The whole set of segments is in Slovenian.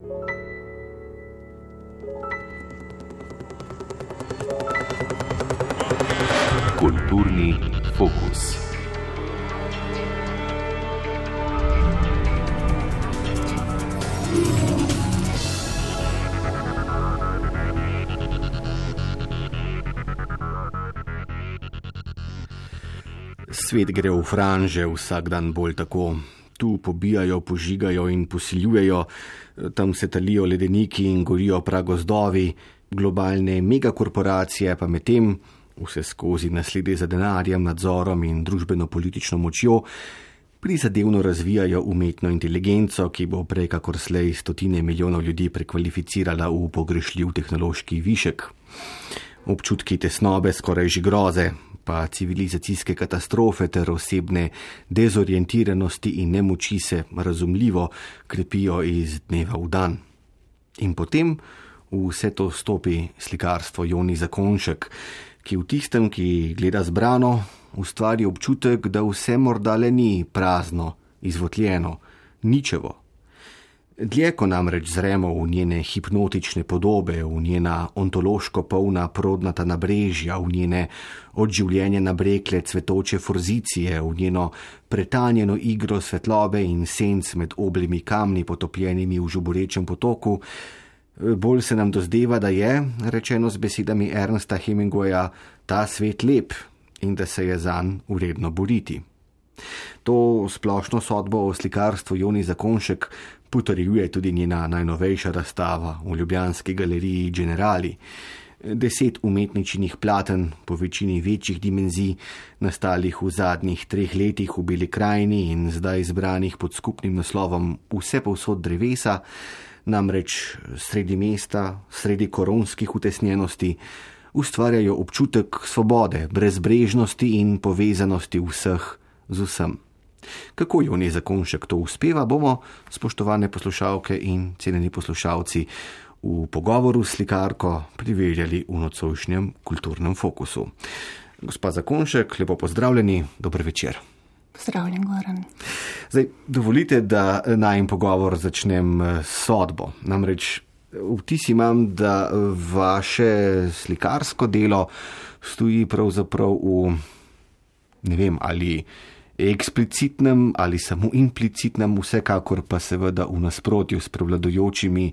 Kulturni fokus. Svet gre v franže, vsak dan bolj tako. Tu pobijajo, požigajo in posiljujejo, tam se talijo ledeniki in gorijo pragozdovi, globalne megakorporacije pa medtem vse skozi naslede za denarjem, nadzorom in družbeno-politično močjo prizadevno razvijajo umetno inteligenco, ki bo prej kakor slej stotine milijonov ljudi prekvalificirala v pogrešljiv tehnološki višek. Občutki tesnobe, skoraj že groze, pa civilizacijske katastrofe ter osebne dezorientiranosti in nemoči se razumljivo krepijo iz dneva v dan. In potem v vse to stopi slikarstvo Joni Zakonšek, ki v tistem, ki gleda zbrano, ustvari občutek, da vse morda le ni prazno, izvotljeno, ničevo. Dlje, ko namreč zremo v njene hipnotične podobe, v njena ontološko polna prodnata nabrežja, v njene od življenja nabrekle cvetoče forzicije, v njeno pretanjeno igro svetlobe in senc med oblimi kamni potopljenimi v žuborečem potoku, bolj se nam dozdeva, da je, rečeno z besedami Ernsta Hemingwaya, ta svet lep in da se je zanj uredno boriti. To splošno sodbo o slikarstvu Joni Zakonšek potrjuje tudi njena najnovejša razstava v Ljubljanski galeriji Generali. Deset umetničinih platen, po večini večjih dimenzij, nastalih v zadnjih treh letih v Beli krajini in zdaj izbranih pod skupnim naslovom Vse povsod drevesa, namreč sredi mesta, sredi koronskih utesnjenosti, ustvarjajo občutek svobode, brezbrežnosti in povezanosti vseh z vsem. Kako jo ne zakonšek to uspeva, bomo, spoštovane poslušalke in cenjeni poslušalci, v pogovoru s slikarko priverjali v nocojšnjem kulturnem fokusu. Gospa Zakonšek, lepo pozdravljeni, dober večer. Pozdravljen, Goran. Zdaj, dovolite, da najem pogovor začnem s sodbo. Namreč vtis imam, da vaše slikarsko delo stoji pravzaprav v, ne vem, ali eksplicitnem ali samo implicitnem, vsekakor pa seveda v nasprotju s prevladojočimi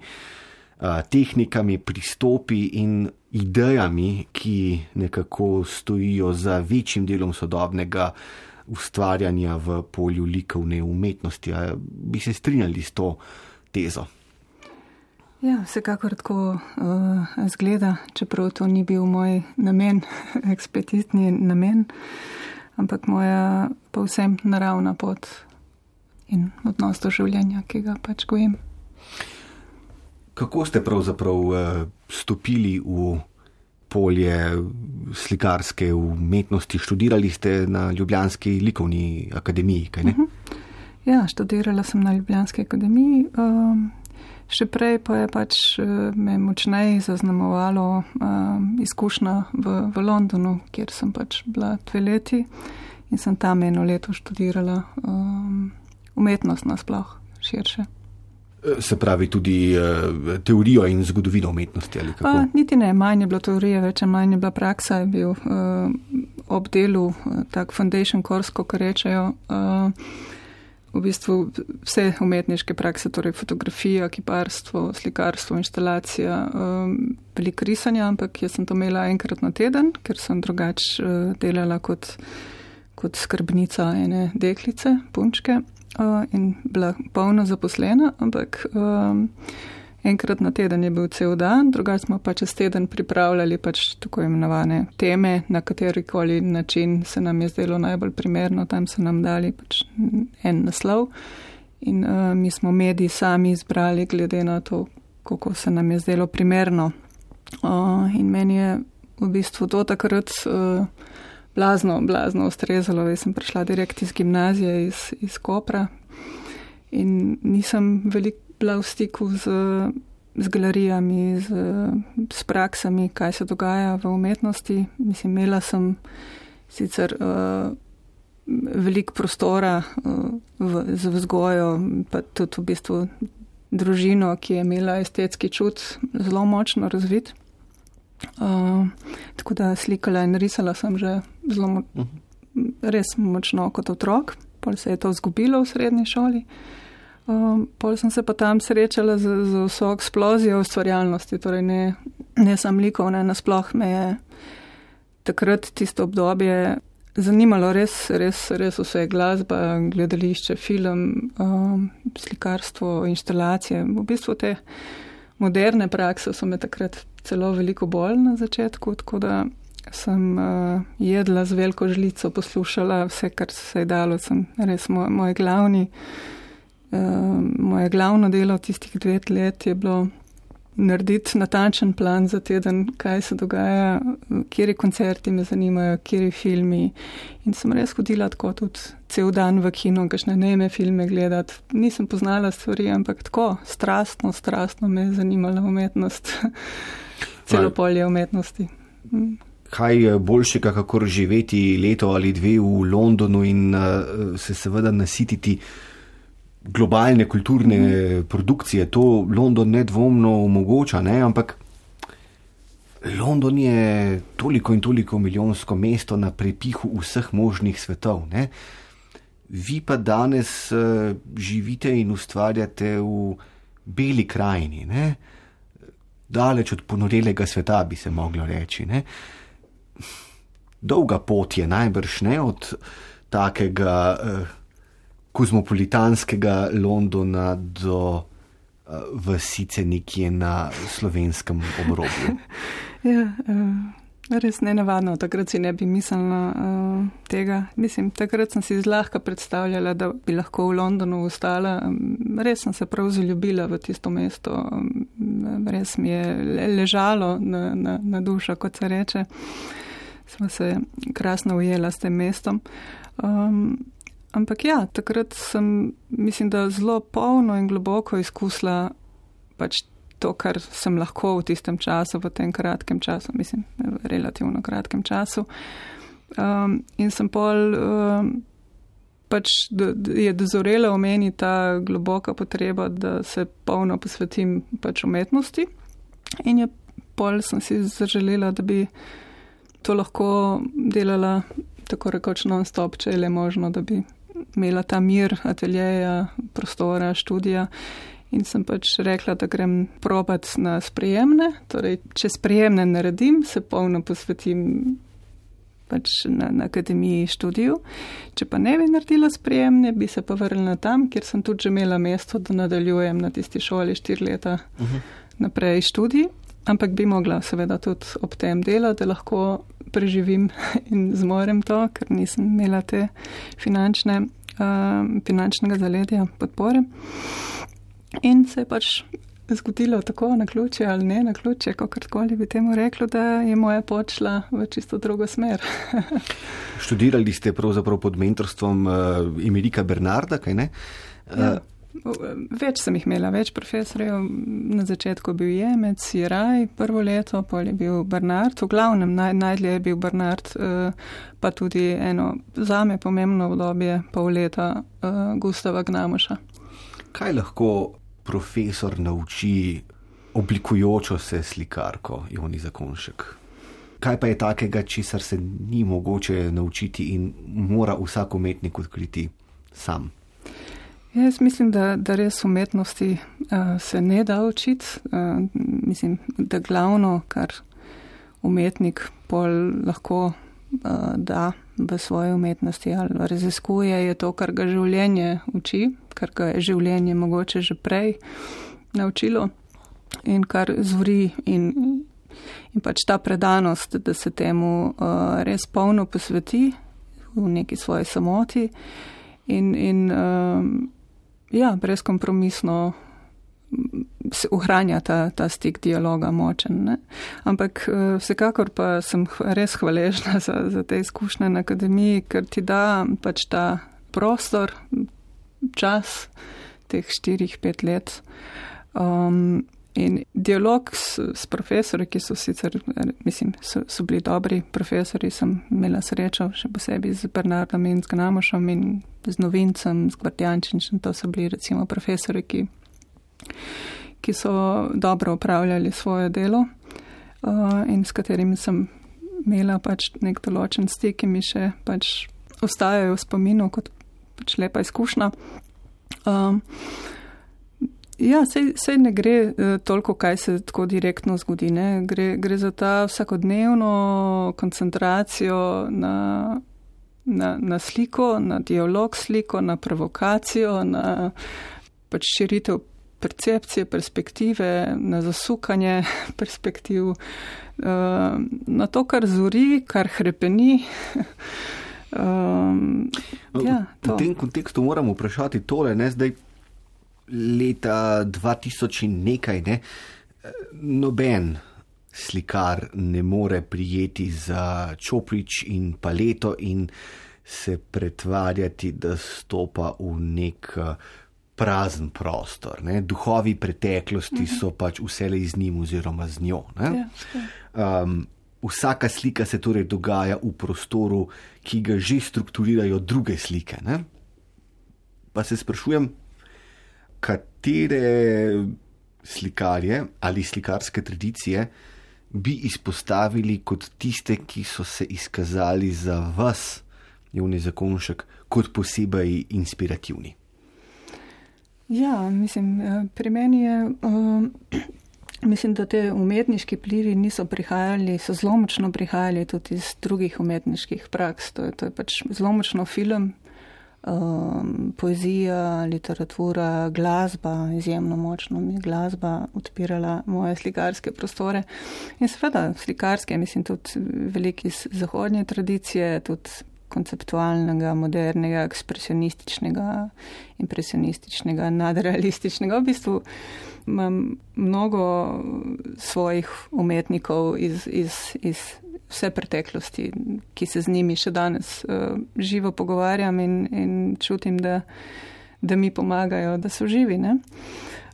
tehnikami, pristopi in idejami, ki nekako stojijo za večjim delom sodobnega ustvarjanja v polju likovne umetnosti. A bi se strinjali s to tezo? Ja, vsekakor tako uh, zgleda, čeprav to ni bil moj namen, eksplicitni namen, ampak moja povsem naravna pot in odnos do življenja, ki ga pač gojim. Kako ste pravzaprav uh, stopili v polje slikarske umetnosti, študirali ste na Ljubljanski likovni akademiji? Uh -huh. Ja, študirala sem na Ljubljanski akademiji. Um, še prej pa je pač me močneje zaznamovalo um, izkušnja v, v Londonu, kjer sem pač bila dve leti in sem tam eno leto študirala um, umetnost nasploh širše. Se pravi tudi uh, teorijo in zgodovino umetnosti ali kako? Uh, niti ne, manj je bilo teorije, več manj je bila praksa, je bil uh, ob delu uh, tak foundation course, kot rečejo. Uh, v bistvu vse umetniške prakse, torej fotografija, kiparstvo, slikarstvo, instalacija, um, veliko risanja, ampak jaz sem to imela enkrat na teden, ker sem drugače uh, delala kot, kot skrbnica ene deklice, punčke uh, in bila polno zaposlena, ampak um, enkrat na teden je bil cel dan, drugače smo pa čez teden pripravljali pač tako imenovane teme, na katerikoli način se nam je zdelo najbolj primerno, tam so nam dali pač en naslov in uh, mi smo mediji sami izbrali glede na to, kako se nam je zdelo primerno. Uh, in meni je v bistvu to takrat. Uh, blazno, blazno ustrezalo. Jaz sem prišla direkt iz gimnazije, iz, iz Kopra in nisem veliko bila v stiku z, z galerijami, z, z praksami, kaj se dogaja v umetnosti. Mislim, imela sem sicer uh, veliko prostora uh, v, z vzgojo, pa tudi v bistvu družino, ki je imela estetski čut zelo močno razvit. Uh, tako da slikala in risala sem že zelo mo res močno kot otrok, pol se je to zgubilo v srednji šoli. Um, pol sem se pa tam srečala z, z vso eksplozijo ustvarjalnosti, torej ne, ne sam likovne, nasploh me je takrat tisto obdobje zanimalo res, res, res vse glasba, gledališče, film, um, slikarstvo, instalacije. V bistvu te moderne prakse so me takrat celo veliko bolj na začetku, tako da sem uh, jedla z veliko žlico, poslušala vse, kar se je dalo, sem res moj, moj glavni. Uh, moje glavno delo tistih dveh let je bilo narediti natančen plan za teden, kaj se dogaja, kje koncerti me zanimajo, kje filmi. In sem res hodila tako tudi cel dan v kino, kakšne neme filme gledati. Nisem poznala stvari, ampak tako strastno, strastno me je zanimala umetnost, celo polje umetnosti. Mm. Kaj je boljšega, kako živeti leto ali dve v Londonu in uh, se seveda nasititi globalne kulturne mm. produkcije, to London nedvomno omogoča, ne? ampak London je toliko in toliko milijonsko mesto na prepihu vseh možnih svetov. Ne? Vi pa danes uh, živite in ustvarjate v beli krajini, ne? daleč od ponorelega sveta, bi se moglo reči. Ne? Dolga pot je najbrž ne od takega. Uh, kozmopolitanskega Londona do uh, vasice nekje na slovenskem obrobju. ja, uh, res ne navadno, takrat si ne bi mislila uh, tega. Mislim, takrat sem si zlahka predstavljala, da bi lahko v Londonu ostala. Res sem se prav zaljubila v tisto mesto, res mi je ležalo na, na, na dušo, kot se reče. Smo se krasno ujela s tem mestom. Um, Ampak ja, takrat sem, mislim, da zelo polno in globoko izkusila pač to, kar sem lahko v tistem času, v tem kratkem času, mislim, relativno kratkem času. Um, in sem pol, um, pač do, je dozorela v meni ta globoka potreba, da se polno posvetim pač umetnosti. In je pol sem si zaželela, da bi to lahko delala tako rekoč non-stop, če je le možno, da bi imela ta mir, ateljeja, prostora, študija. In sem pač rekla, da grem probat na sprejemne. Torej, če sprejemne naredim, se polno posvetim pač na, na akademiji študiju. Če pa ne bi naredila sprejemne, bi se pa vrnila tam, kjer sem tudi že imela mesto, da nadaljujem na tisti šoli štiri leta uh mhm. -huh. naprej študij. Ampak bi mogla seveda tudi ob tem delati, da lahko preživim in zmorem to, ker nisem imela te finančne uh, finančnega zaledja podpore. In se je pač zgodilo tako na ključe ali ne na ključe, kakorkoli bi temu reklo, da je moja pot šla v čisto drugo smer. Študirali ste pravzaprav pod mentorstvom uh, Emerika Bernarda, kaj ne? Uh, ja. Več sem jih imela, več profesorjev. Na začetku bil Jemec, Jiraj, prvo leto, pol je bil Bernard, v glavnem naj, najdlje je bil Bernard, eh, pa tudi eno zame pomembno obdobje, pol leta eh, Gustava Gnamoša. Kaj lahko profesor nauči oblikujočo se slikarko Joni Zakonšek? Kaj pa je takega, česar se ni mogoče naučiti in mora vsak umetnik odkriti sam? Jaz mislim, da, da res umetnosti uh, se ne da učiti. Uh, mislim, da glavno, kar umetnik pol lahko uh, da v svoji umetnosti ali raziskuje, je to, kar ga življenje uči, kar ga je življenje mogoče že prej naučilo in kar zvori in, in pač ta predanost, da se temu uh, res polno posveti v neki svoji samoti. In, in um, ja, brezkompromisno se ohranja ta, ta stik dialoga močen. Ne? Ampak eh, vsekakor pa sem res hvaležna za, za te izkušnje na akademiji, ker ti da pač ta prostor, čas teh štirih, pet let. Um, In dialog s, s profesori, ki so sicer, mislim, so, so bili dobri profesori, sem imela srečo, še posebej z Bernardom in z Gnamošom in z novincem, z Gvardjančinčem, to so bili recimo profesori, ki ki so dobro upravljali svoje delo uh, in s katerimi sem imela pač nek določen stik, ki mi še pač ostajajo v spominu kot pač lepa izkušnja. Um, ja, sej, sej ne gre uh, toliko, kaj se tako direktno zgodi. Gre, gre za ta vsakodnevno koncentracijo na, na, na sliko, na dialog sliko, na provokacijo, na pač širitev percepcije, perspektive, na zasukanje perspektiv, uh, na to, kar zori, kar hrepeni. um, ja, v tem kontekstu moramo vprašati tole, ne zdaj leta 2000 in nekaj, ne, noben slikar ne more prijeti za čoprič in paleto in se pretvarjati, da stopa v nek uh, prazen prostor. Ne? Duhovi preteklosti mhm. so pač vse z njim oziroma z njo. Um, vsaka slika se torej dogaja v prostoru, ki ga že strukturirajo druge slike. Ne? Pa se sprašujem, katere slikarje ali slikarske tradicije bi izpostavili kot tiste, ki so se izkazali za vas, Jevni Zakonšek, kot posebej inspirativni. Ja, mislim, eh, pri meni je, uh, mislim, da te umetniški plivi niso prihajali, so zelo močno prihajali tudi iz drugih umetniških praks. To je, to je pač zelo močno film, um, poezija, literatura, glasba, izjemno močno mi glasba odpirala moje slikarske prostore. In seveda slikarske, mislim, tudi veliki iz zahodnje tradicije, tudi konceptualnega, modernega, ekspresionističnega, impresionističnega, nadrealističnega. V bistvu imam mnogo svojih umetnikov iz, iz, iz vse preteklosti, ki se z njimi še danes uh, živo pogovarjam in, in čutim, da, da mi pomagajo, da so živi.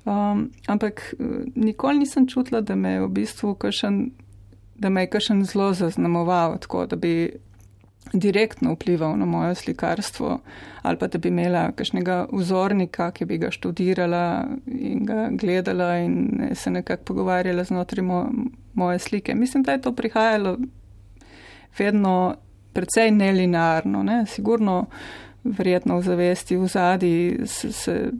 Um, ampak eh, nikoli nisem čutila, da me je v bistvu kašen, da me je kašen zelo zaznamoval, tako da bi direktno vplival na moje slikarstvo, ali pa da bi imela kakšnega vzornika, ki bi ga študirala in ga gledala in se nekako pogovarjala znotraj mo moje slike. Mislim, da je to prihajalo vedno precej nelinearno, ne? sigurno, verjetno v zavesti, v zadnji se, se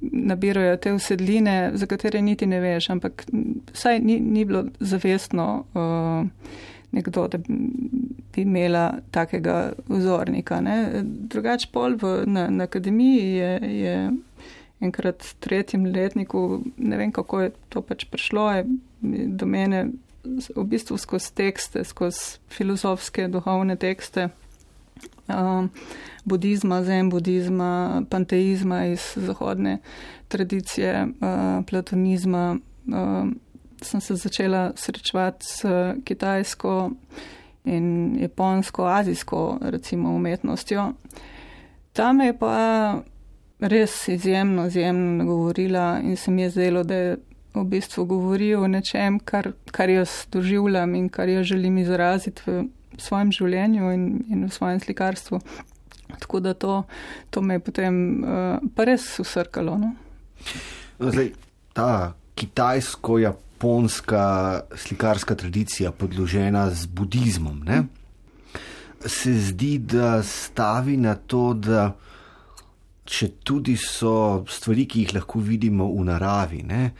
nabirajo te usedline, za katere niti ne veš, ampak saj ni, ni bilo zavestno. Uh, nekdo, da bi imela takega vzornika. Drugač pol v, na, na akademiji je, je enkrat v tretjem letniku, ne vem kako je to pač prišlo, je do mene v bistvu skozi tekste, skozi filozofske, duhovne tekste. Um, budizma, zen budizma, panteizma iz zahodne tradicije, uh, platonizma, um, sem se začela srečevati s kitajsko in japonsko, azijsko, recimo, umetnostjo. Tam je pa res izjemno, izjemno nagovorila in se mi je zdelo, da je v bistvu govoril o nečem, kar, kar jaz doživljam in kar jaz želim izraziti v svojem življenju in, in v svojem slikarstvu. Tako da to, to me je potem uh, pa res usrkalo. No? Zdaj, ta kitajsko-japonska japonska slikarska tradicija podložena z budizmom, ne? se zdi, da stavi na to, da če tudi so stvari, ki jih lahko vidimo v naravi, ne?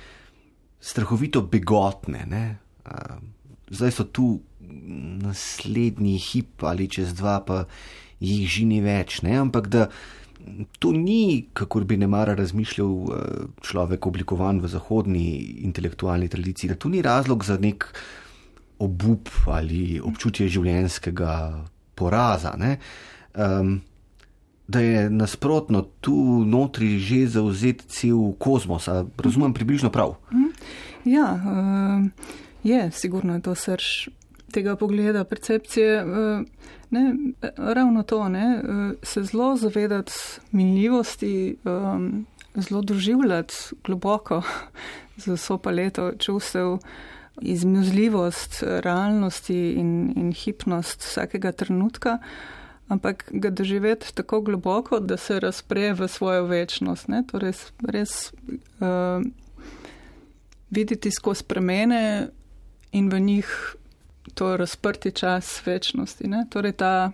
Strahovito begotne, ne? zdaj so tu naslednji hip ali čez dva, pa jih žini več, ne? ampak da to ni, kako bi ne mara razmišljal eh, človek oblikovan v zahodni intelektualni tradiciji, da to ni razlog za nek obup ali občutje življenjskega poraza. Um, da je nasprotno tu notri že zauzet cel kosmos, razumem približno prav. Mhm. Ja, uh, je, sigurno je to srč tega pogleda, percepcije. Uh, Ne, ravno to, ne, se zelo zavedati minljivosti, zelo doživljati globoko z vso paleto čustev, izmuzljivost realnosti in, in hipnost vsakega trenutka, ampak ga doživeti tako globoko, da se razpre v svojo večnost. Ne, torej res uh, videti skozi premene in v njih to razprti čas večnosti. Ne? Torej ta,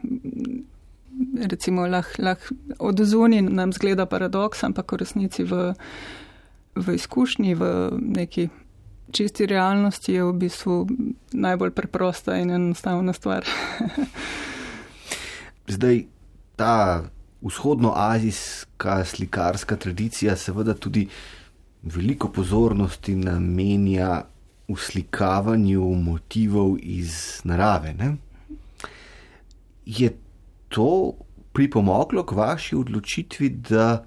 recimo, lahko lah, od zunaj nam zgleda paradoks, ampak v resnici v, v izkušnji, v neki čisti realnosti je v bistvu najbolj preprosta in enostavna stvar. Zdaj, ta vzhodnoazijska slikarska tradicija seveda tudi veliko pozornosti namenja uslikavanju motivov iz narave. Ne? Je to pripomoglo k vaši odločitvi, da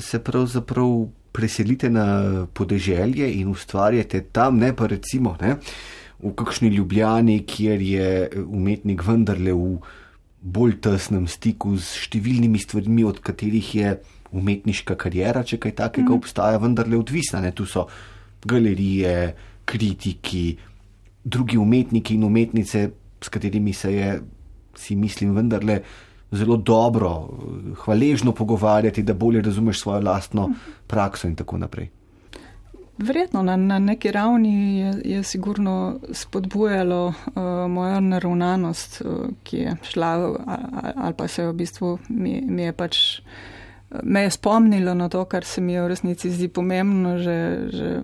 se pravzaprav preselite na podeželje in ustvarjate tam, ne pa recimo ne, v kakšni ljubljani, kjer je umetnik vendarle v bolj tesnem stiku z številnimi stvarmi, od katerih je umetniška karijera, če kaj takega mm. obstaja, vendarle odvisna. Ne. Tu so galerije, kritiki, drugi umetniki in umetnice, s katerimi se je, si mislim, vendarle zelo dobro, hvaležno pogovarjati, da bolje razumeš svojo lastno prakso in tako naprej. Verjetno na, na neki ravni je, je sigurno spodbujalo uh, mojo naravnanost, uh, ki je šla ali pa se je v bistvu mi, mi je pač me je spomnilo na to, kar se mi je v resnici zdi pomembno, že, že,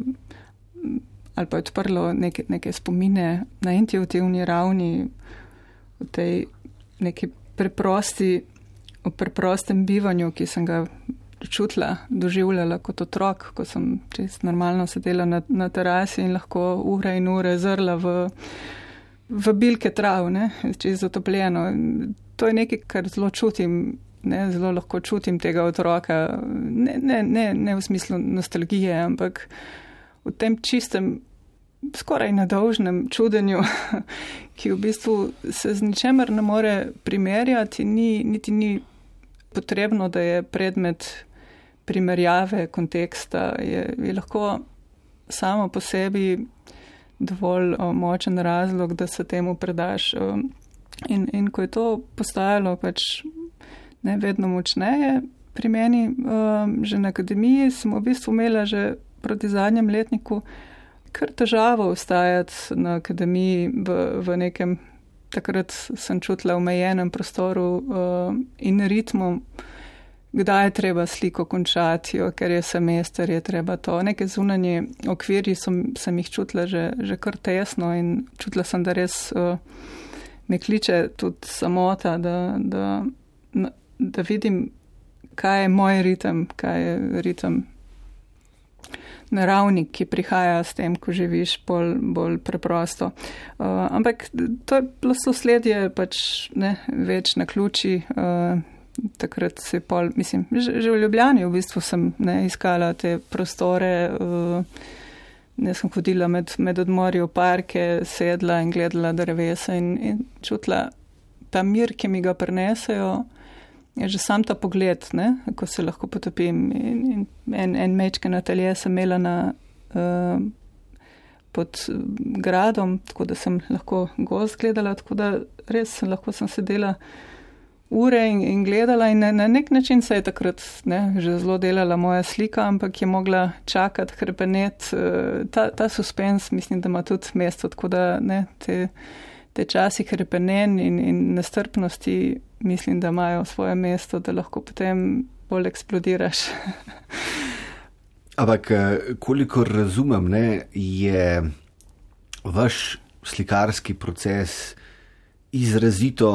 ali pa je odprlo neke, neke spomine na intuitivni ravni v tej neki preprosti, v preprostem bivanju, ki sem ga čutila, doživljala kot otrok, ko sem čest normalno sedela na, na terasi in lahko ure in ure zrla v, v bilke trav, ne, čez zatopljeno. To je nekaj, kar zelo čutim, ne, zelo lahko čutim tega otroka, ne, ne, ne, ne v smislu nostalgije, ampak v tem čistem skoraj nedolžnem čudenju, ki v bistvu se z ničemer ne more primerjati, ni, niti ni potrebno, da je predmet primerjave konteksta, je, je lahko samo po sebi dovolj o, močen razlog, da se temu predaš. O, in, in ko je to postajalo pač ne vedno močneje pri meni, o, že na akademiji sem v bistvu imela že proti zadnjem letniku kar težavo ustajati na akademiji v, v nekem, takrat sem čutila, omejenem prostoru uh, in ritmu, kdaj je treba sliko končati, jo, ker je semester, je treba to. Neke zunanje okvirji sem, sem jih čutila že, že kar tesno in čutila sem, da res uh, me kliče tudi samota, da, da, da vidim, kaj je moj ritem, kaj je ritem naravnik, ki prihaja s tem, ko živiš bolj, bolj preprosto. Uh, ampak to je bilo sosledje pač ne, več na ključi. Uh, takrat se pol, mislim, že, že v Ljubljani v bistvu sem ne, iskala te prostore. Uh, Ne sem hodila med, med odmori v parke, sedla in gledala drevesa in, in čutila ta mir, ki mi ga prenesejo je že sam ta pogled, ne, ko se lahko potopim. In, in en, en mečke na telje sem imela na, uh, pod gradom, tako da sem lahko gost gledala, tako da res lahko sem sedela ure in, in gledala in na, na nek način se je takrat ne, že zelo delala moja slika, ampak je mogla čakati, hrpenet. Uh, ta, ta suspens mislim, da ima tudi mesto, tako da ne, te, te časi hrpenen in, in nestrpnosti mislim, da imajo svoje mesto, da lahko potem bolj eksplodiraš. Ampak, eh, kolikor razumem, ne, je vaš slikarski proces izrazito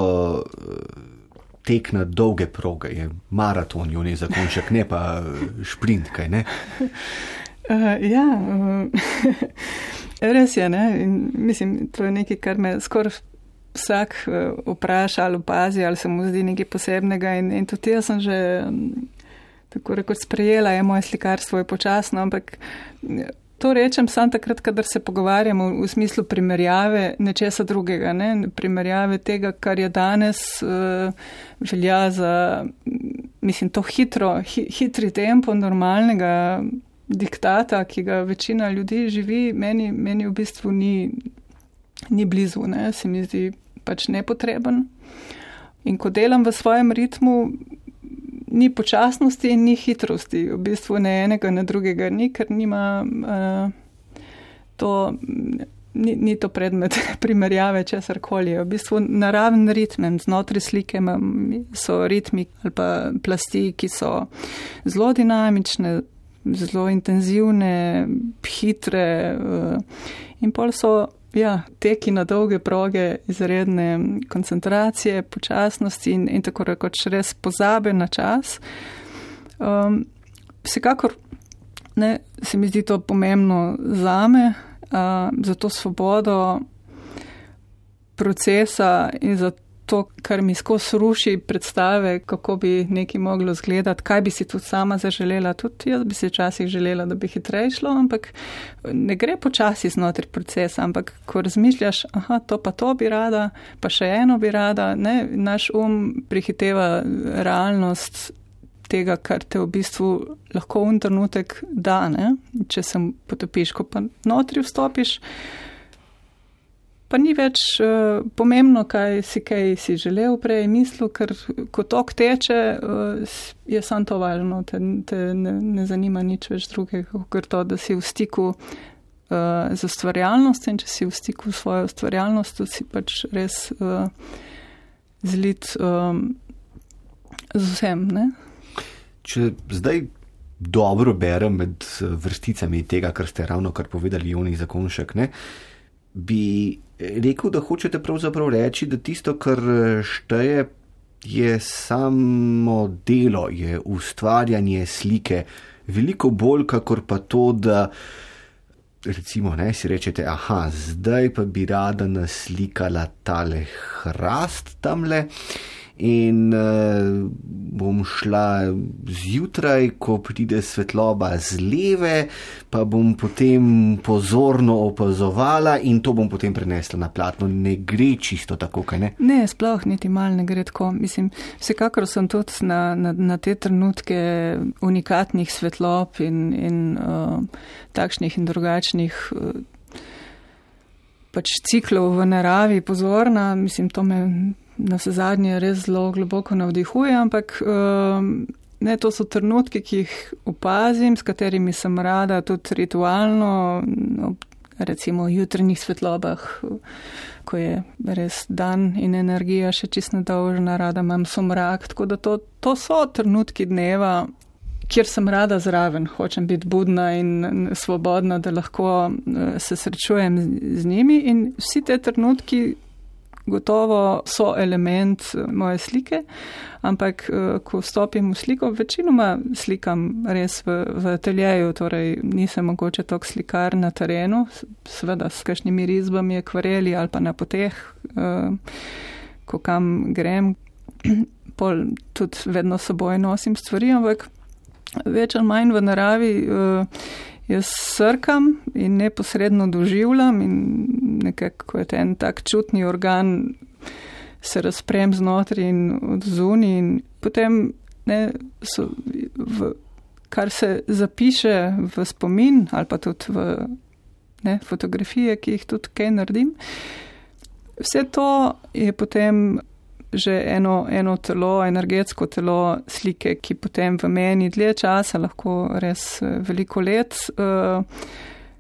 eh, tek na dolge proge, je maraton, jo ne zakonček, ne pa šprint, kaj ne? Uh, ja, uh, res je, ne? In mislim, to je nekaj, kar me skoraj vsak eh, vpraša ali opazi, ali se mu zdi nekaj posebnega. In, in tudi jaz sem že tako rekoč sprejela, je moje slikarstvo je počasno, ampak to rečem samo takrat, kadar se pogovarjamo v smislu primerjave nečesa drugega, ne? primerjave tega, kar je danes uh, velja za, mislim, to hitro, hi, hitri tempo normalnega diktata, ki ga večina ljudi živi, meni, meni v bistvu ni, ni blizu, ne? se mi zdi pač nepotreben. In ko delam v svojem ritmu, ni počasnosti in ni hitrosti, v bistvu ne enega, ne drugega ni, ker nima uh, to. Ni, ni to predmet primerjave česar koli. V bistvu naraven ritm znotraj slike so ritmi ali pa plasti, ki so zelo dinamične, zelo intenzivne, hitre uh, in pol so ja, teki na dolge proge, izredne koncentracije, počasnosti in, in tako rekoč res pozabe na čas. Um, vsekakor ne, se mi zdi to pomembno za me, uh, za to svobodo procesa in za to, kar mi skozi ruši predstave, kako bi nekaj moglo zgledati, kaj bi si tudi sama zaželela. Tudi jaz bi si včasih želela, da bi hitreje šlo, ampak ne gre počasi znotraj procesa, ampak ko razmišljaš, aha, to pa to bi rada, pa še eno bi rada, ne, naš um prihiteva realnost. Tega, kar te v bistvu lahko v trenutek da, ne? če se potopiš, ko pa notri vstopiš, Pa ni več uh, pomembno, kaj si kaj si želel prej mislil, ker ko tok teče, uh, je samo to važno, te, te ne, ne zanima nič več drugega, kot to, da si v stiku uh, z ustvarjalnostjo in če si v stiku s svojo ustvarjalnostjo, si pač res uh, zlit um, z vsem. Ne? Če zdaj dobro berem med vrsticami tega, kar ste ravno kar povedali, Joni Zakonšek, ne, bi rekel, da hočete pravzaprav reči, da tisto, kar šteje, je samo delo, je ustvarjanje slike, veliko bolj, kakor pa to, da recimo ne, si rečete, aha, zdaj pa bi rada naslikala tale hrast tamle in uh, bom šla zjutraj, ko pride svetloba z leve, pa bom potem pozorno opazovala in to bom potem prenesla na platno. Ne gre čisto tako, kaj ne? Ne, sploh niti mal ne gre tako. Mislim, vsekakor sem tudi na, na, na te trenutke unikatnih svetlob in, in uh, takšnih in drugačnih. Uh, Pač ciklov v naravi pozorna, mislim, to me na vse zadnje res zelo globoko navdihuje, ampak um, ne, to so trenutki, ki jih opazim, s katerimi sem rada tudi ritualno, recimo v jutrnih svetlobah, ko je res dan in energija še čist nedolžna, rada imam somrak, tako da to, to so trenutki dneva. Kjer sem rada zraven, hočem biti budna in svobodna, da lahko uh, se srečujem z njimi. In vsi te trenutki gotovo so element eh, moje slike, ampak eh, ko stopim v sliko, večinoma slikam res v, v ateljeju, torej nisem mogoče tok slikar na terenu, seveda s kakšnimi risbami, akvareli ali pa na poteh, eh, ko kam grem, pol tudi vedno seboj nosim stvari, ampak več ali manj v naravi jaz srkam in neposredno doživljam in nekako je ten tak čutni organ se razprem znotraj in odzuni in potem ne, so, v, kar se zapiše v spomin ali pa tudi v ne, fotografije, ki jih tudi kaj naredim. Vse to je potem že eno, eno telo, energetsko telo slike, ki potem v meni dlje časa, lahko res eh, veliko let, uh,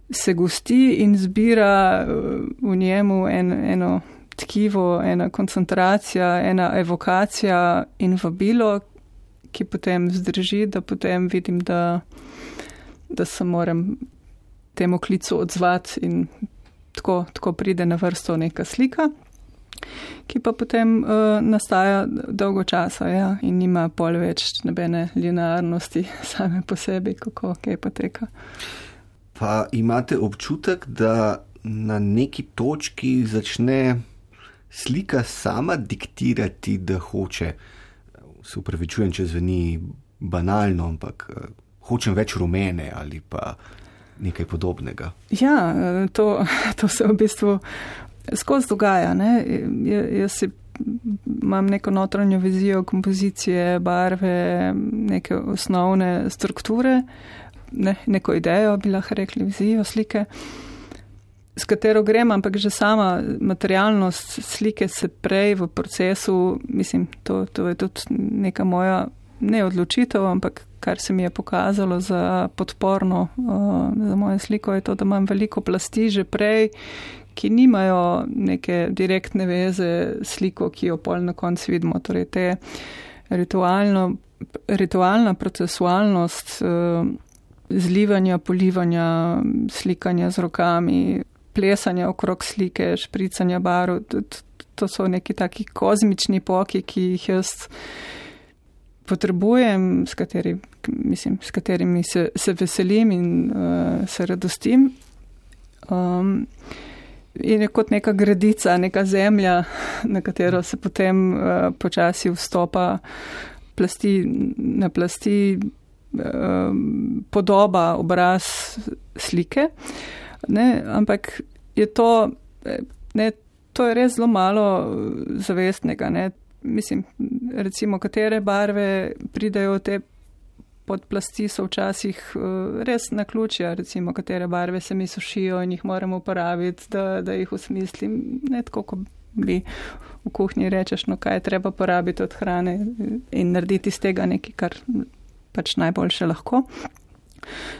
se gosti in zbira uh, v njemu en, eno tkivo, ena koncentracija, ena evokacija in vabilo, ki potem zdrži, da potem vidim, da, da se moram temu klicu odzvati in tako, tako pride na vrsto neka slika ki pa potem uh, nastaja dolgo časa ja, in nima pol več nobene linearnosti same po sebi, kako kaj poteka. Pa imate občutek, da na neki točki začne slika sama diktirati, da hoče, se upravičujem, če zveni banalno, ampak uh, hočem več rumene ali pa nekaj podobnega. Ja, eh, to, to se v bistvu skozi dogaja. Ne? Jaz si imam neko notranjo vizijo kompozicije, barve, neke osnovne strukture, ne, neko idejo, bi lahko rekli, vizijo slike, s katero grem, ampak že sama materialnost slike se prej v procesu, mislim, to, to je tudi neka moja ne odločitev, ampak kar se mi je pokazalo za podporno uh, za mojo sliko, je to, da imam veliko plasti že prej, ki nimajo neke direktne veze s sliko, ki jo pol na koncu vidimo. Torej, te ritualno, ritualna procesualnost uh, zlivanja, polivanja, slikanja z rokami, plesanja okrog slike, špricanja barv, to so neki taki kozmični poki, ki jih jaz potrebujem, s, kateri, mislim, s katerimi se, se veselim in uh, se radostim. Um, in je kot neka gredica, neka zemlja, na katero se potem uh, počasi vstopa plasti na plasti, uh, podoba, obraz slike. Ne, ampak je to, ne, to je res zelo malo zavestnega. Ne. Mislim, recimo, katere barve pridejo v te podplasti so včasih uh, res na ključja, recimo, katere barve se mi sušijo in jih moramo uporabiti, da, da jih usmislim. Ne tako, kot bi v kuhinji rečeš, no kaj je treba porabiti od hrane in narediti iz tega nekaj, kar pač najboljše lahko.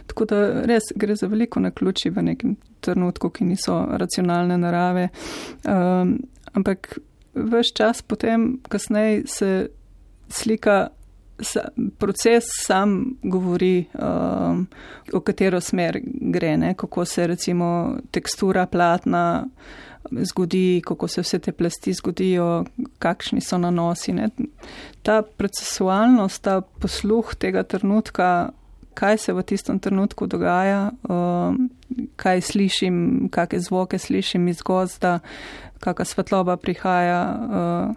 Tako da res gre za veliko na ključi v nekem trenutku, ki niso racionalne narave. Um, ampak vse čas potem, kasneje se slika proces sam govori, um, v katero smer gre, ne? kako se recimo tekstura platna zgodi, kako se vse te plasti zgodijo, kakšni so nanosi. Ne? Ta procesualnost, ta posluh tega trenutka, kaj se v tistem trenutku dogaja, um, kaj slišim, kakšne zvoke slišim iz gozda, kakšna svetloba prihaja. Uh,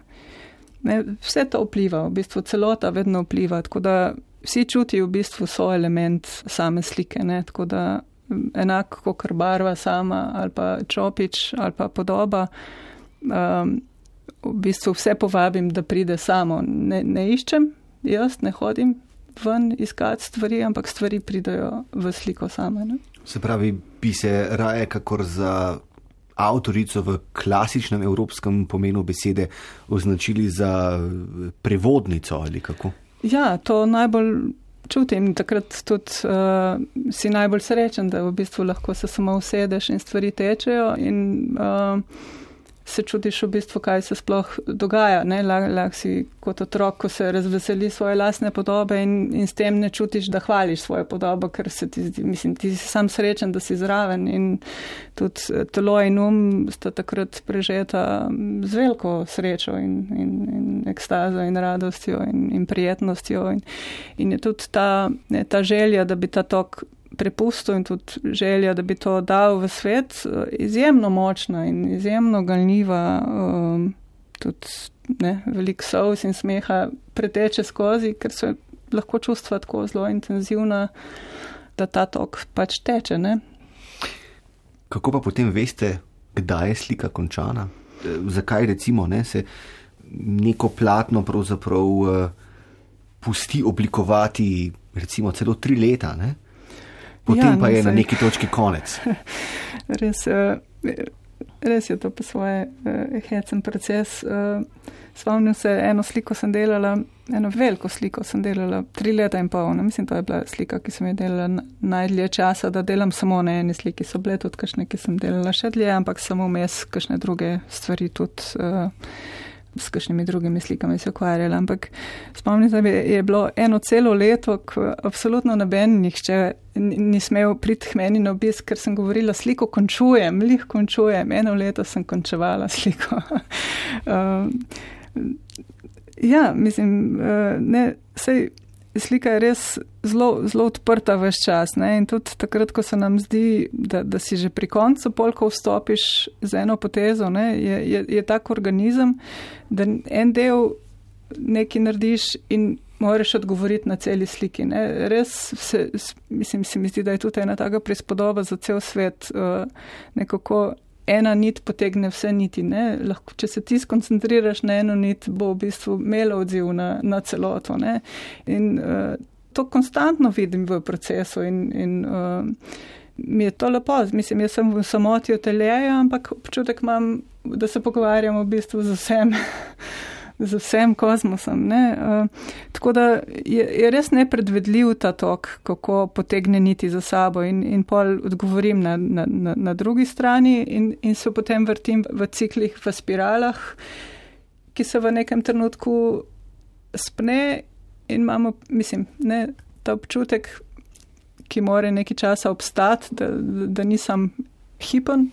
Ne, vse to vpliva, v bistvu celota vedno vpliva, tako da vsi čutijo v bistvu svoj element same slike. Ne, tako da enako kot barva sama ali pa čopič ali pa podoba, um, v bistvu vse povabim, da pride samo. Ne, ne iščem, jaz ne hodim ven iskati stvari, ampak stvari pridajo v sliko same. Ne. Se pravi, bi se raje kakor za avtorico v klasičnem evropskem pomenu besede označili za prevodnico ali kako? Ja, to najbolj čutim. Takrat tudi uh, si najbolj srečen, da v bistvu lahko se samo usedeš in stvari tečejo. In, uh, se čutiš v bistvu, kaj se sploh dogaja. Lahko si kot otrok, ko se razveseli svoje lasne podobe in, in s tem ne čutiš, da hvališ svojo podobo, ker se ti zdi, mislim, ti si sam srečen, da si zraven in tudi eh, telo in um sta takrat prežeta z veliko srečo in, in, in ekstazo in radostjo in, in prijetnostjo. In, in je tudi ta, ne, ta želja, da bi ta tok prepustil in tudi želja, da bi to dal v svet, izjemno močna in izjemno galniva, um, tudi ne, veliko sous in smeha preteče skozi, ker so lahko čustva tako zelo intenzivna, da ta tok pač teče. Ne. Kako pa potem veste, kdaj je slika končana? E, zakaj recimo ne, se neko platno pravzaprav uh, pusti oblikovati recimo celo tri leta? Ne? Potem ja, pa je na neki točki konec. res, uh, res je to po svoje uh, hecen proces. Uh, Spomnim se, eno sliko sem delala, eno veliko sliko sem delala, tri leta in pol. Ne? Mislim, to je bila slika, ki sem jo delala najdlje časa, da delam samo na eni sliki. So bile tudi kakšne, ki sem delala še dlje, ampak samo vmes kakšne druge stvari tudi. Uh, s kakšnimi drugimi slikami se ukvarjala. Ampak spomnim se, je bilo eno celo leto, ko absolutno noben nihče ni smel priti k meni na obisk, ker sem govorila, sliko končujem, lih končujem. Eno leto sem končevala sliko. um, ja, mislim, uh, ne, sej slika je res zelo, zelo odprta v vse čas. Ne? In tudi takrat, ko se nam zdi, da, da si že pri koncu, polko vstopiš z eno potezo, je, je, je tak organizem, da en del nekaj narediš in moraš odgovoriti na celi sliki. Ne? Res se, mislim, se mi zdi, da je tudi ena taka prispodoba za cel svet. Uh, nekako ena nit potegne vse niti. Lahko, če se ti skoncentriraš na eno nit, bo v bistvu imelo odziv na, na celoto. Ne? In uh, to konstantno vidim v procesu in, in uh, mi je to lepo. Mislim, jaz sem v samoti v teleju, ampak občutek imam, da se pogovarjamo v bistvu z vsem. Z vsem kozmosom. Uh, tako da je, je res nepredvedljiv ta tok, kako potegne niti za sabo in, in pol odgovorim na, na, na, na drugi strani in, in se potem vrtim v ciklih, v spiralah, ki se v nekem trenutku spne in imamo, mislim, ne, ta občutek, ki more nekaj časa obstati, da, da, da nisem hipen,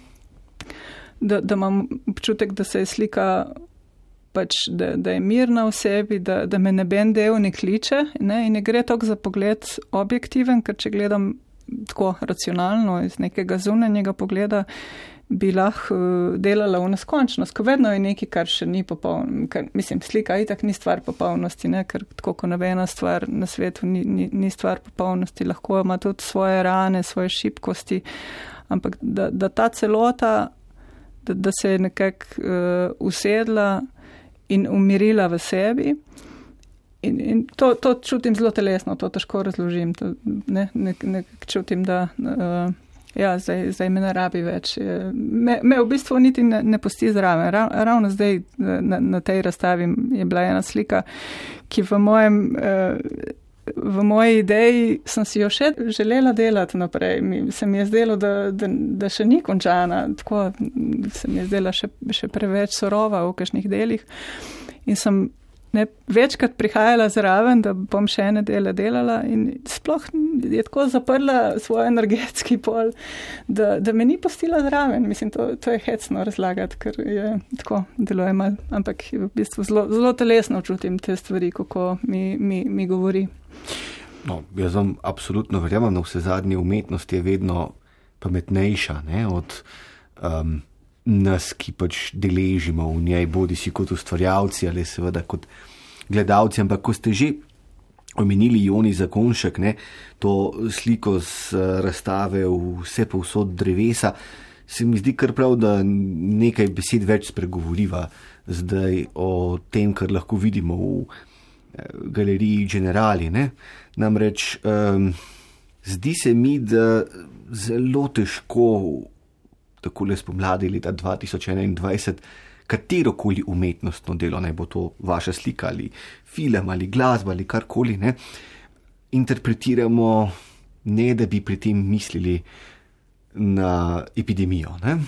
da, da imam občutek, da se je slika pač, da, da je mirna v sebi, da, da me neben del ne kliče ne? in ne gre tok za pogled objektiven, ker če gledam tako racionalno iz nekega zunanjega pogleda, bi lahko uh, delala v neskončnost, ko vedno je nekaj, kar še ni popolno. Mislim, slika itak ni stvar popolnosti, ne? ker tako kot nobena stvar na svetu ni, ni, ni stvar popolnosti, lahko ima tudi svoje rane, svoje šibkosti, ampak da, da ta celota, da, da se je nekako uh, usedla, in umirila v sebi. In, in to, to čutim zelo telesno, to težko razložim. To, ne, ne, ne čutim, da uh, ja, zdaj, zdaj me ne rabi več. Me, me v bistvu niti ne, ne posti zraven. Ra, ravno zdaj na, na tej razstavi je bila ena slika, ki v mojem. Uh, V moji ideji sem si jo še želela delati naprej. Mi, se mi je zdelo, da, da, da še ni končana, tako se mi je zdela še, še preveč surova v kakšnih delih. In sem ne, večkrat prihajala zraven, da bom še ene dele delala in sploh je tako zaprla svoj energetski pol, da, da me ni postila zraven. Mislim, to, to je hecno razlagati, ker je tako deluje mal, ampak v bistvu zelo, zelo telesno čutim te stvari, kako mi, mi, mi govori. No, jaz vam absolutno verjamem, da vse zadnje umetnosti je vedno pametnejša ne, od um, nas, ki pač deležimo v njej, bodi si kot ustvarjalci ali seveda kot gledalci. Ampak ko ste že omenili Joni Zakonšek, ne, to sliko z razstave vse povsod drevesa, se mi zdi kar prav, da nekaj besed več spregovoriva zdaj o tem, kar lahko vidimo v eh, galeriji Generali. Ne. Namreč um, zdi se mi, da zelo težko tako le spomladi leta 2021, katero koli umetnostno delo, naj bo to vaša slika ali film ali glasba ali karkoli, ne, interpretiramo, ne da bi pri tem mislili na epidemijo. Ne.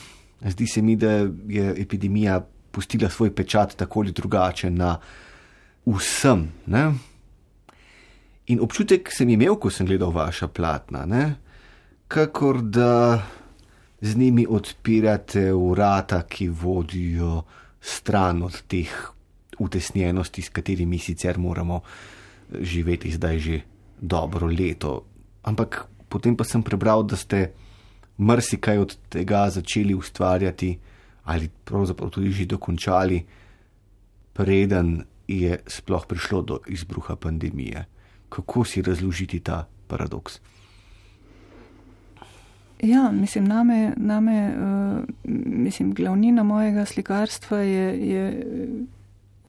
Zdi se mi, da je epidemija pustila svoj pečat tako ali drugače na vsem. Ne. In občutek sem imel, ko sem gledal vaša platna, ne, kakor da z njimi odpirate vrata, ki vodijo stran od teh utesnjenosti, s katerimi sicer moramo eh, živeti zdaj že dobro leto. Ampak potem pa sem prebral, da ste marsikaj od tega začeli ustvarjati ali pravzaprav tudi že dokončali, preden je sploh prišlo do izbruha pandemije. Kako si razložiti ta paradoks? Ja, mislim, name, name uh, mislim, glavnina mojega slikarstva je, je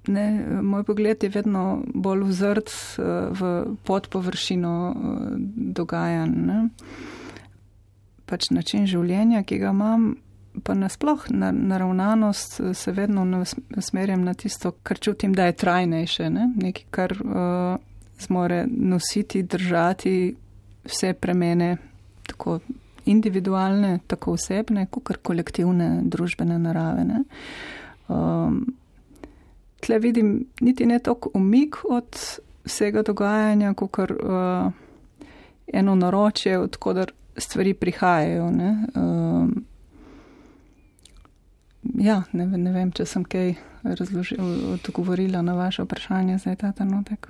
ne, moj pogled je vedno bolj vzrt uh, v podpovršino uh, dogajanj. Ne. Pač način življenja, ki ga imam, pa nasploh na, naravnanost se vedno usmerjam na tisto, kar čutim, da je trajnejše, ne. nekaj, kar uh, zmore nositi, držati vse premene. Tako individualne, tako osebne, kot kolektivne družbene narave. Um, tle vidim niti ne toliko umik od vsega dogajanja, kot uh, eno naročje, odkudar stvari prihajajo. Ne. Um, ja, ne, ne vem, če sem kaj odgovorila na vaše vprašanje za ta trenutek.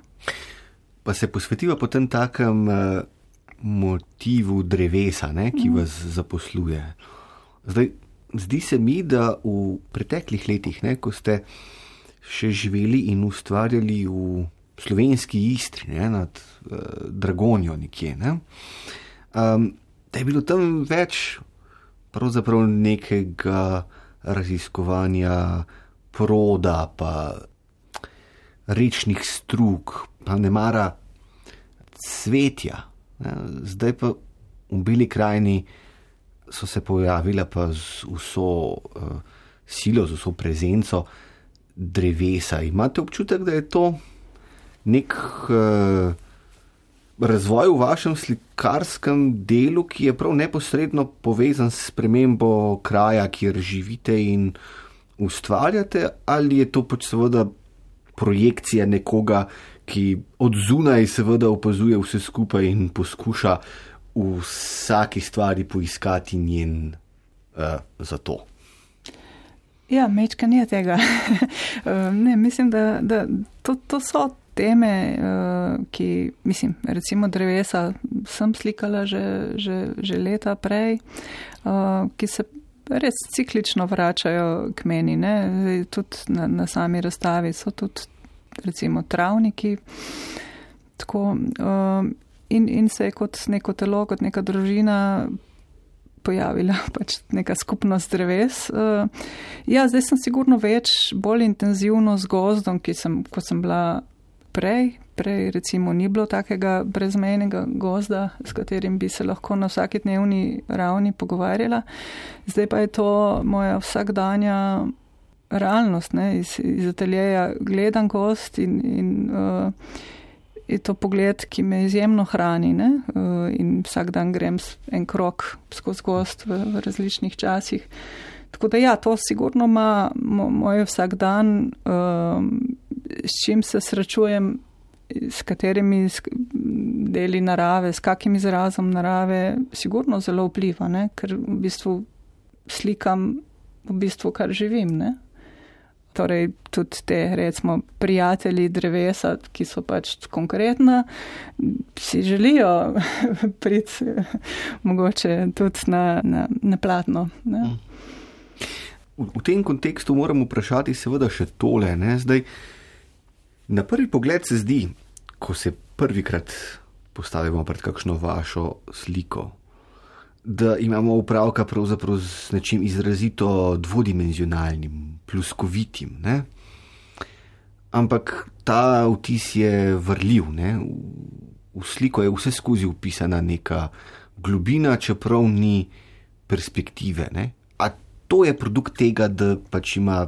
Pa se posvetiva potem takem. Uh motivu drevesa, ne, ki mhm. vas zaposluje. Zdaj, zdi se mi, da v preteklih letih, ne, ko ste še živeli in ustvarjali v slovenski istri, ne, nad uh, Dragonijo nekje, ne, um, da je bilo tam več pravzaprav nekega raziskovanja proda, pa rečnih strug, pa ne mara cvetja. Zdaj pa v Beli krajini so se pojavila pa z vso uh, silo, z vso prezenco drevesa. Imate občutek, da je to nek uh, razvoj v vašem slikarskem delu, ki je prav neposredno povezan s premembo kraja, kjer živite in ustvarjate, ali je to pač seveda projekcija nekoga, ki od zunaj seveda opazuje vse skupaj in poskuša v vsaki stvari poiskati njen uh, zato. Ja, mečka ni tega. ne, mislim, da, da to, to so teme, uh, ki, mislim, recimo drevesa sem slikala že, že, že leta prej, uh, ki se res ciklično vračajo k meni. Tudi na, na sami razstavi so tudi recimo travniki. Tako, uh, in, in se je kot neko telo, kot neka družina pojavila pač neka skupnost dreves. Uh, ja, zdaj sem sigurno več, bolj intenzivno z gozdom, ki sem, kot sem bila prej. Prej recimo ni bilo takega brezmejnega gozda, s katerim bi se lahko na vsaki dnevni ravni pogovarjala. Zdaj pa je to moja vsakdanja realnost, ne, iz, iz ateljeja gledam gost in, in uh, je to pogled, ki me izjemno hrani ne? Eh, in vsak dan grem en krok skozi gost v, v različnih časih. Tako da ja, to sigurno ima moj vsak dan, um, s čim se srečujem, s katerimi deli narave, s kakim izrazom narave, sigurno zelo vpliva, ne? ker v bistvu slikam v bistvu, kar živim. Ne? Torej tudi te, recimo, prijatelji drevesa, ki so pač konkretna, si želijo priti mogoče tudi na, na, na platno. Ne? V, v tem kontekstu moram vprašati seveda še tole. Ne? Zdaj, na prvi pogled se zdi, ko se prvikrat postavimo pred kakšno vašo sliko, da imamo upravka pravzaprav z nečim izrazito dvodimenzionalnim, pluskovitim. Ne? Ampak ta vtis je vrljiv, ne? v, sliko je vse skozi upisana neka globina, čeprav ni perspektive. Ne? A to je produkt tega, da pač ima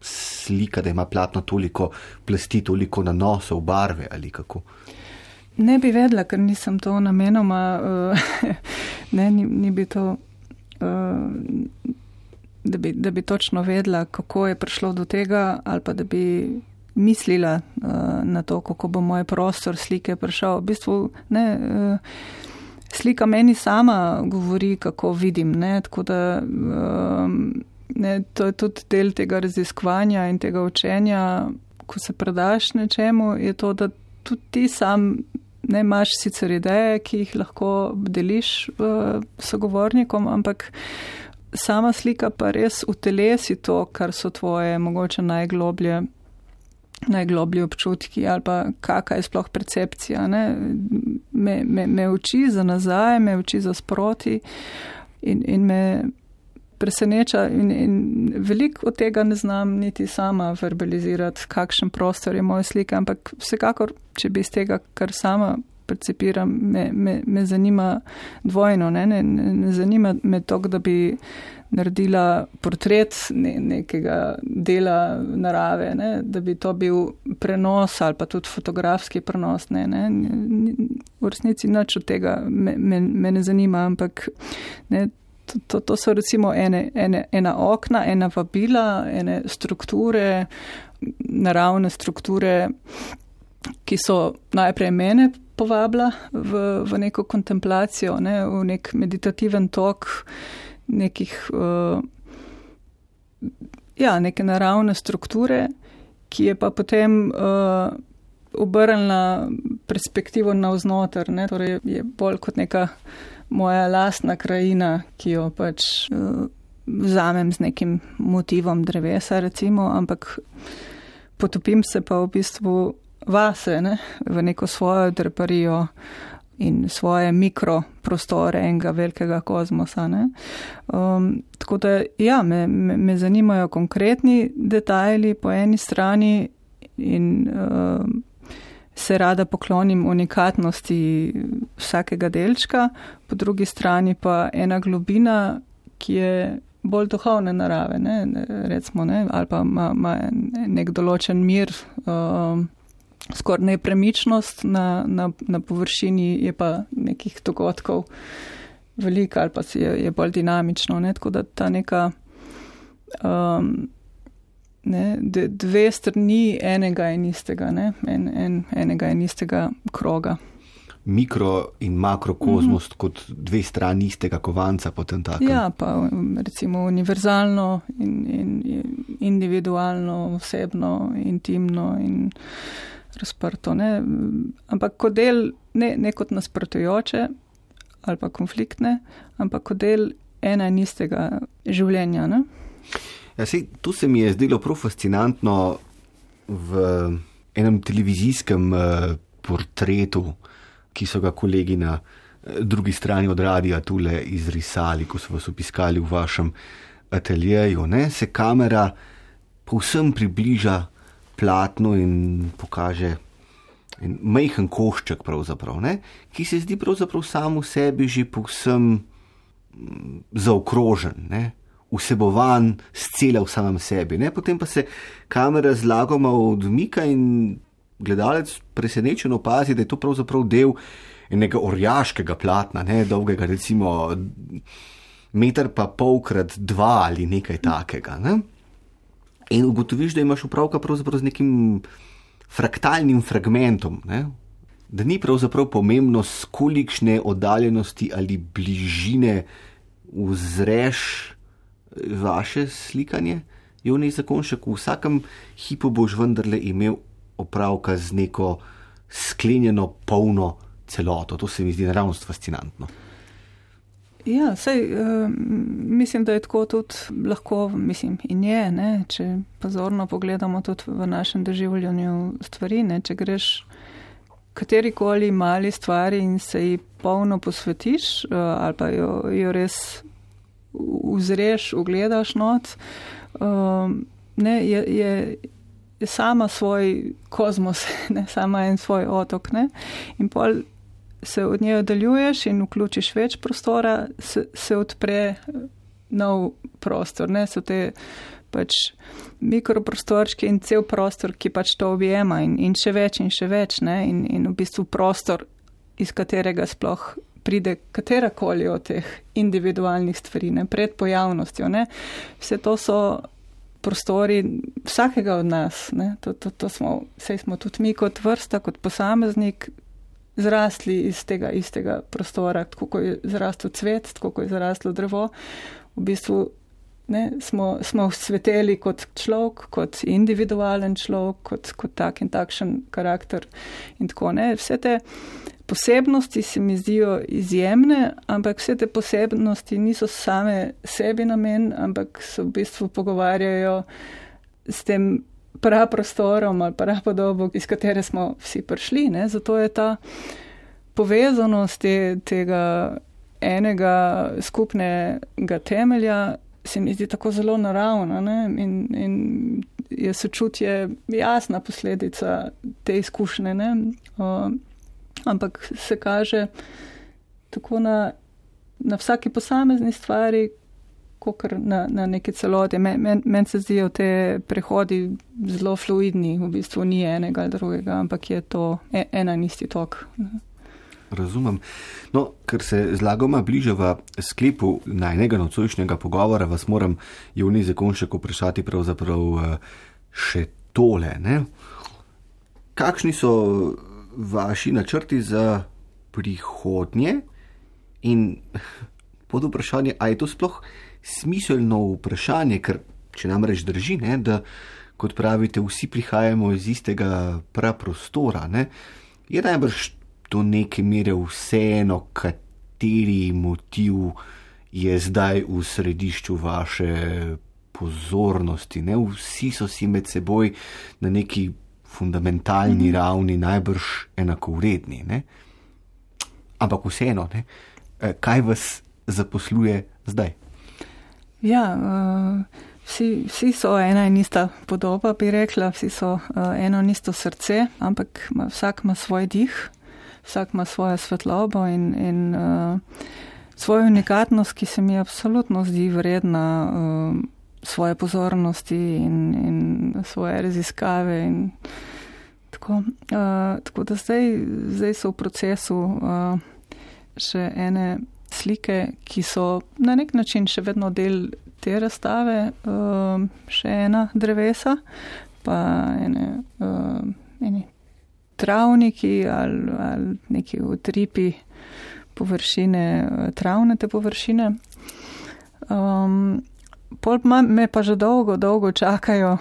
slika, da ima platno toliko plasti, toliko nanosov, barve ali kako. Ne bi vedela, ker nisem to namenoma, uh, ne, ni, ni bi to, uh, da, bi, da bi točno vedela, kako je prišlo do tega, ali pa da bi mislila uh, na to, kako bo moj prostor slike prišel. V bistvu, ne, uh, slika meni sama govori, kako vidim. Ne, tako da uh, ne, to je tudi del tega raziskovanja in tega učenja, ko se predaš nečemu, je to, da tudi ti sam ne imaš sicer ideje, ki jih lahko deliš uh, sogovornikom, ampak sama slika pa res utelesi to, kar so tvoje mogoče najgloblje. Najgloblji občutki ali pa kakšna je sploh percepcija. Me, me, me uči za nazaj, me uči za sproti in, in me preseneča. In, in veliko od tega ne znam niti sama verbalizirati, kakšen prostor je moja slika, ampak vsekakor, če bi iz tega, kar sama percepiram, me, me, me zanima dvojno. Ne, ne, ne zanima me to, da bi naredila portret ne, nekega dela narave, ne, da bi to bil prenos ali pa tudi fotografski prenos. Ne, ne, v resnici nič od tega me, me, me ne zanima, ampak ne, to, to, so recimo ene, ene, ena okna, ena vabila, ene strukture, naravne strukture, ki so najprej mene povabila v, v neko kontemplacijo, ne, v nek meditativen tok nekih, uh, ja, neke naravne strukture, ki je pa potem uh, obrnila perspektivo navznoter, ne, torej je bolj kot neka moja lastna krajina, ki jo pač uh, vzamem z nekim motivom drevesa, recimo, ampak potopim se pa v bistvu vase, ne, v neko svojo drparijo in svoje mikroprostore enega velikega kozmosa. Um, tako da, ja, me, me, me zanimajo konkretni detajli po eni strani in um, se rada poklonim unikatnosti vsakega delčka, po drugi strani pa ena globina, ki je bolj duhovne narave, ne, recimo, ne, ali pa ima, ima nek določen mir, um, skoraj nepremičnost na, na, na površini, je pa nekih dogodkov veliko ali pa je, je bolj dinamično. Ne, tako da ta neka. Um, ne, dve strani enega in istega, ne, en, en, enega in istega kroga. Mikro in makrokozmos mm -hmm. kot dve strani istega kovanca, potem tako. Ja, pa recimo univerzalno in, in individualno, osebno, intimno in razprto. Ne. Ampak kot del, ne, ne kot nasprotujoče ali pa konfliktne, ampak kot del ena in istega življenja. Ne. Ja, sej, tu se mi je zdelo prav fascinantno v enem televizijskem uh, portretu, ki so ga kolegi na uh, drugi strani od radia tule izrisali, ko so vas opiskali v vašem ateljeju. Ne? Se kamera povsem približa platno in pokaže. In majhen košček, ki se zdi pravzaprav samo sebi že povsem mm, zaokrožen, ne? Vsebovan, scela v samem sebi. Ne? Potem pa se kamera zlagoma odmika in gledalec presenečen opazi, da je to pravzaprav del enega orjaškega platna, ne? dolgega recimo meter pa polkrat dva ali nekaj takega. Ne? In ugotoviš, da imaš upravka pravzaprav z nekim fraktalnim fragmentom. Ne? Da ni pravzaprav pomembno, z kolikšne oddaljenosti ali bližine vzreš vaše slikanje, Joni Zakonšek, v vsakem hipu boš vendarle imel opravka z neko sklenjeno, polno celoto. To se mi zdi naravnost fascinantno. Ja, sej, uh, mislim, da je tako tudi lahko, mislim, in je, ne, če pozorno pogledamo tudi v našem doživljanju stvari, ne, če greš katerikoli mali stvari in se ji polno posvetiš uh, ali pa jo, jo res uzreš, ogledaš not, um, ne, je, je, sama svoj kozmos, ne, sama en svoj otok. Ne, in pol se od nje oddaljuješ in vključiš več prostora, se, se odpre nov prostor. Ne, so te pač mikroprostorčki in cel prostor, ki pač to objema in, in še več in še več. Ne, in, in v bistvu prostor, iz katerega sploh pride katerakoli od teh individualnih stvari, ne, pred pojavnostjo. Ne. Vse to so prostori vsakega od nas. To, to, to smo, vse smo tudi mi kot vrsta, kot posameznik. Zrasli iz tega istega prostora, tako kot je zrastel cvet, tako kot je zraslo drevo. V bistvu ne, smo, smo sveteli kot človek, kot individualen človek, kot, kot tak in takšen karakter. In tako, Vse te posebnosti se mi zdijo izjemne, ampak vse te posebnosti niso same sebi namen, ampak se v bistvu pogovarjajo s tem praprostorom ali prapodobo, iz katere smo vsi prišli. Ne? Zato je ta povezanost te, tega enega skupnega temelja. Se mi zdi tako zelo naravna in, in je sočutje jasna posledica te izkušnje. Uh, ampak se kaže tako na, na vsaki posamezni stvari, kot na, na neki celoti. Meni men, men se zdijo te prehodi zelo fluidni, v bistvu ni enega ali drugega, ampak je to e, ena in isti tok. Razumem. No, ker se zlagoma bližava sklepu najnega nocojšnjega pogovora, vas moram, Juni Zakonšek, vprašati pravzaprav eh, še tole. Ne? Kakšni so vaši načrti za prihodnje in pod vprašanje, ali je to sploh smiselno vprašanje, ker če nam reč drži, ne, da kot pravite, vsi prihajamo iz istega praprostora, ne, je najbrž do neke mere vseeno, kateri motiv je zdaj v središču vaše pozornosti. Ne. Vsi so si med seboj na neki fundamentalni mm. ravni najbrž enako vredni. Ne? Ampak vseeno, ne? Eh, kaj vas zaposluje zdaj? Ja, uh, vsi, vsi so ena in ista podoba, bi rekla, vsi so uh, eno in isto srce, ampak ma, vsak ima svoj dih, vsak ima svojo svetlobo in, in uh, svojo unikatnost, ki se mi absolutno zdi vredna uh, svoje pozornosti in, in svoje raziskave. In tako, uh, tako da zdaj, zdaj so v procesu uh, še ene slike, ki so na nek način še vedno del te razstave, uh, še ena drevesa, pa ene, uh, ene travniki ali, ali neki utripi površine, travne te površine. Um, pol me pa že dolgo, dolgo čakajo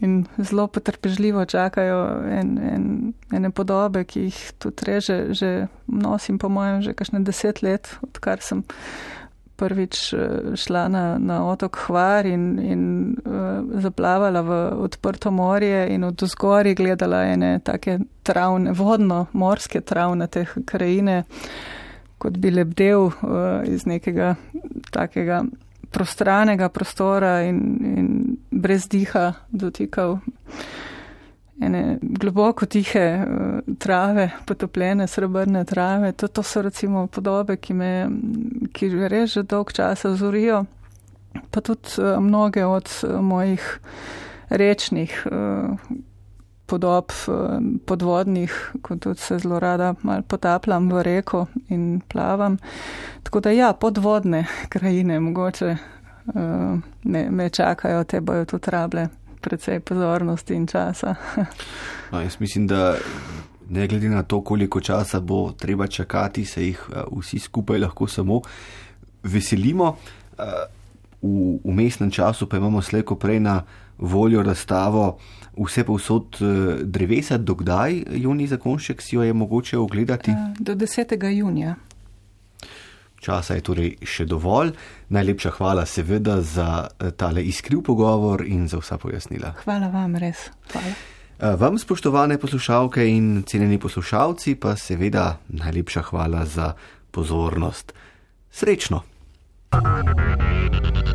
in zelo potrpežljivo čakajo en, en, ene podobe, ki jih tudi reže, že nosim po mojem že kakšne deset let, odkar sem prvič eh, šla na, na otok Hvar in, in uh, zaplavala v odprto morje in od zgori gledala ene take travne, vodno, morske travne teh krajine, kot bi lebdel uh, iz nekega takega prostranega prostora in, in brez diha dotikal ene globoko tihe uh, trave, potopljene srebrne trave. To, to so recimo podobe, ki me, ki res že dolg časa zorijo, pa tudi uh, mnoge od uh, mojih rečnih podob, uh, podvodnih, kot tudi se zelo rada mal potapljam v reko in plavam. Tako da ja, podvodne krajine mogoče uh, me, me čakajo, te bojo tudi rable precej pozornosti in časa. no, jaz mislim, da ne glede na to, koliko časa bo treba čakati, se jih eh, vsi skupaj lahko samo veselimo. Eh, v umestnem času pa imamo slejko prej na voljo razstavo vse povsod eh, drevesa, dokdaj juni zakonšek si jo je mogoče ogledati? Do 10. junija. Časa je torej še dovolj. Najlepša hvala seveda za eh, tale iskriv pogovor in za vsa pojasnila. Hvala vam, res. Hvala. Eh, vam, spoštovane poslušalke in cenjeni poslušalci, pa seveda najlepša hvala za pozornost. Srečno! thank you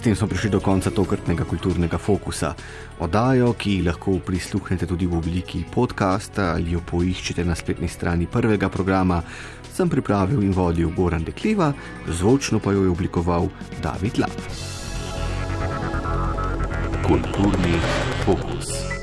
S tem smo prišli do konca tokratnega kulturnega fokusa. Odajo, ki lahko prisluhnete tudi v obliki podcasta ali jo poiščete na spletni strani prvega programa, sem pripravil in vodil Goran Dekliva, zvočno pa jo je oblikoval David Lav. Kulturni fokus.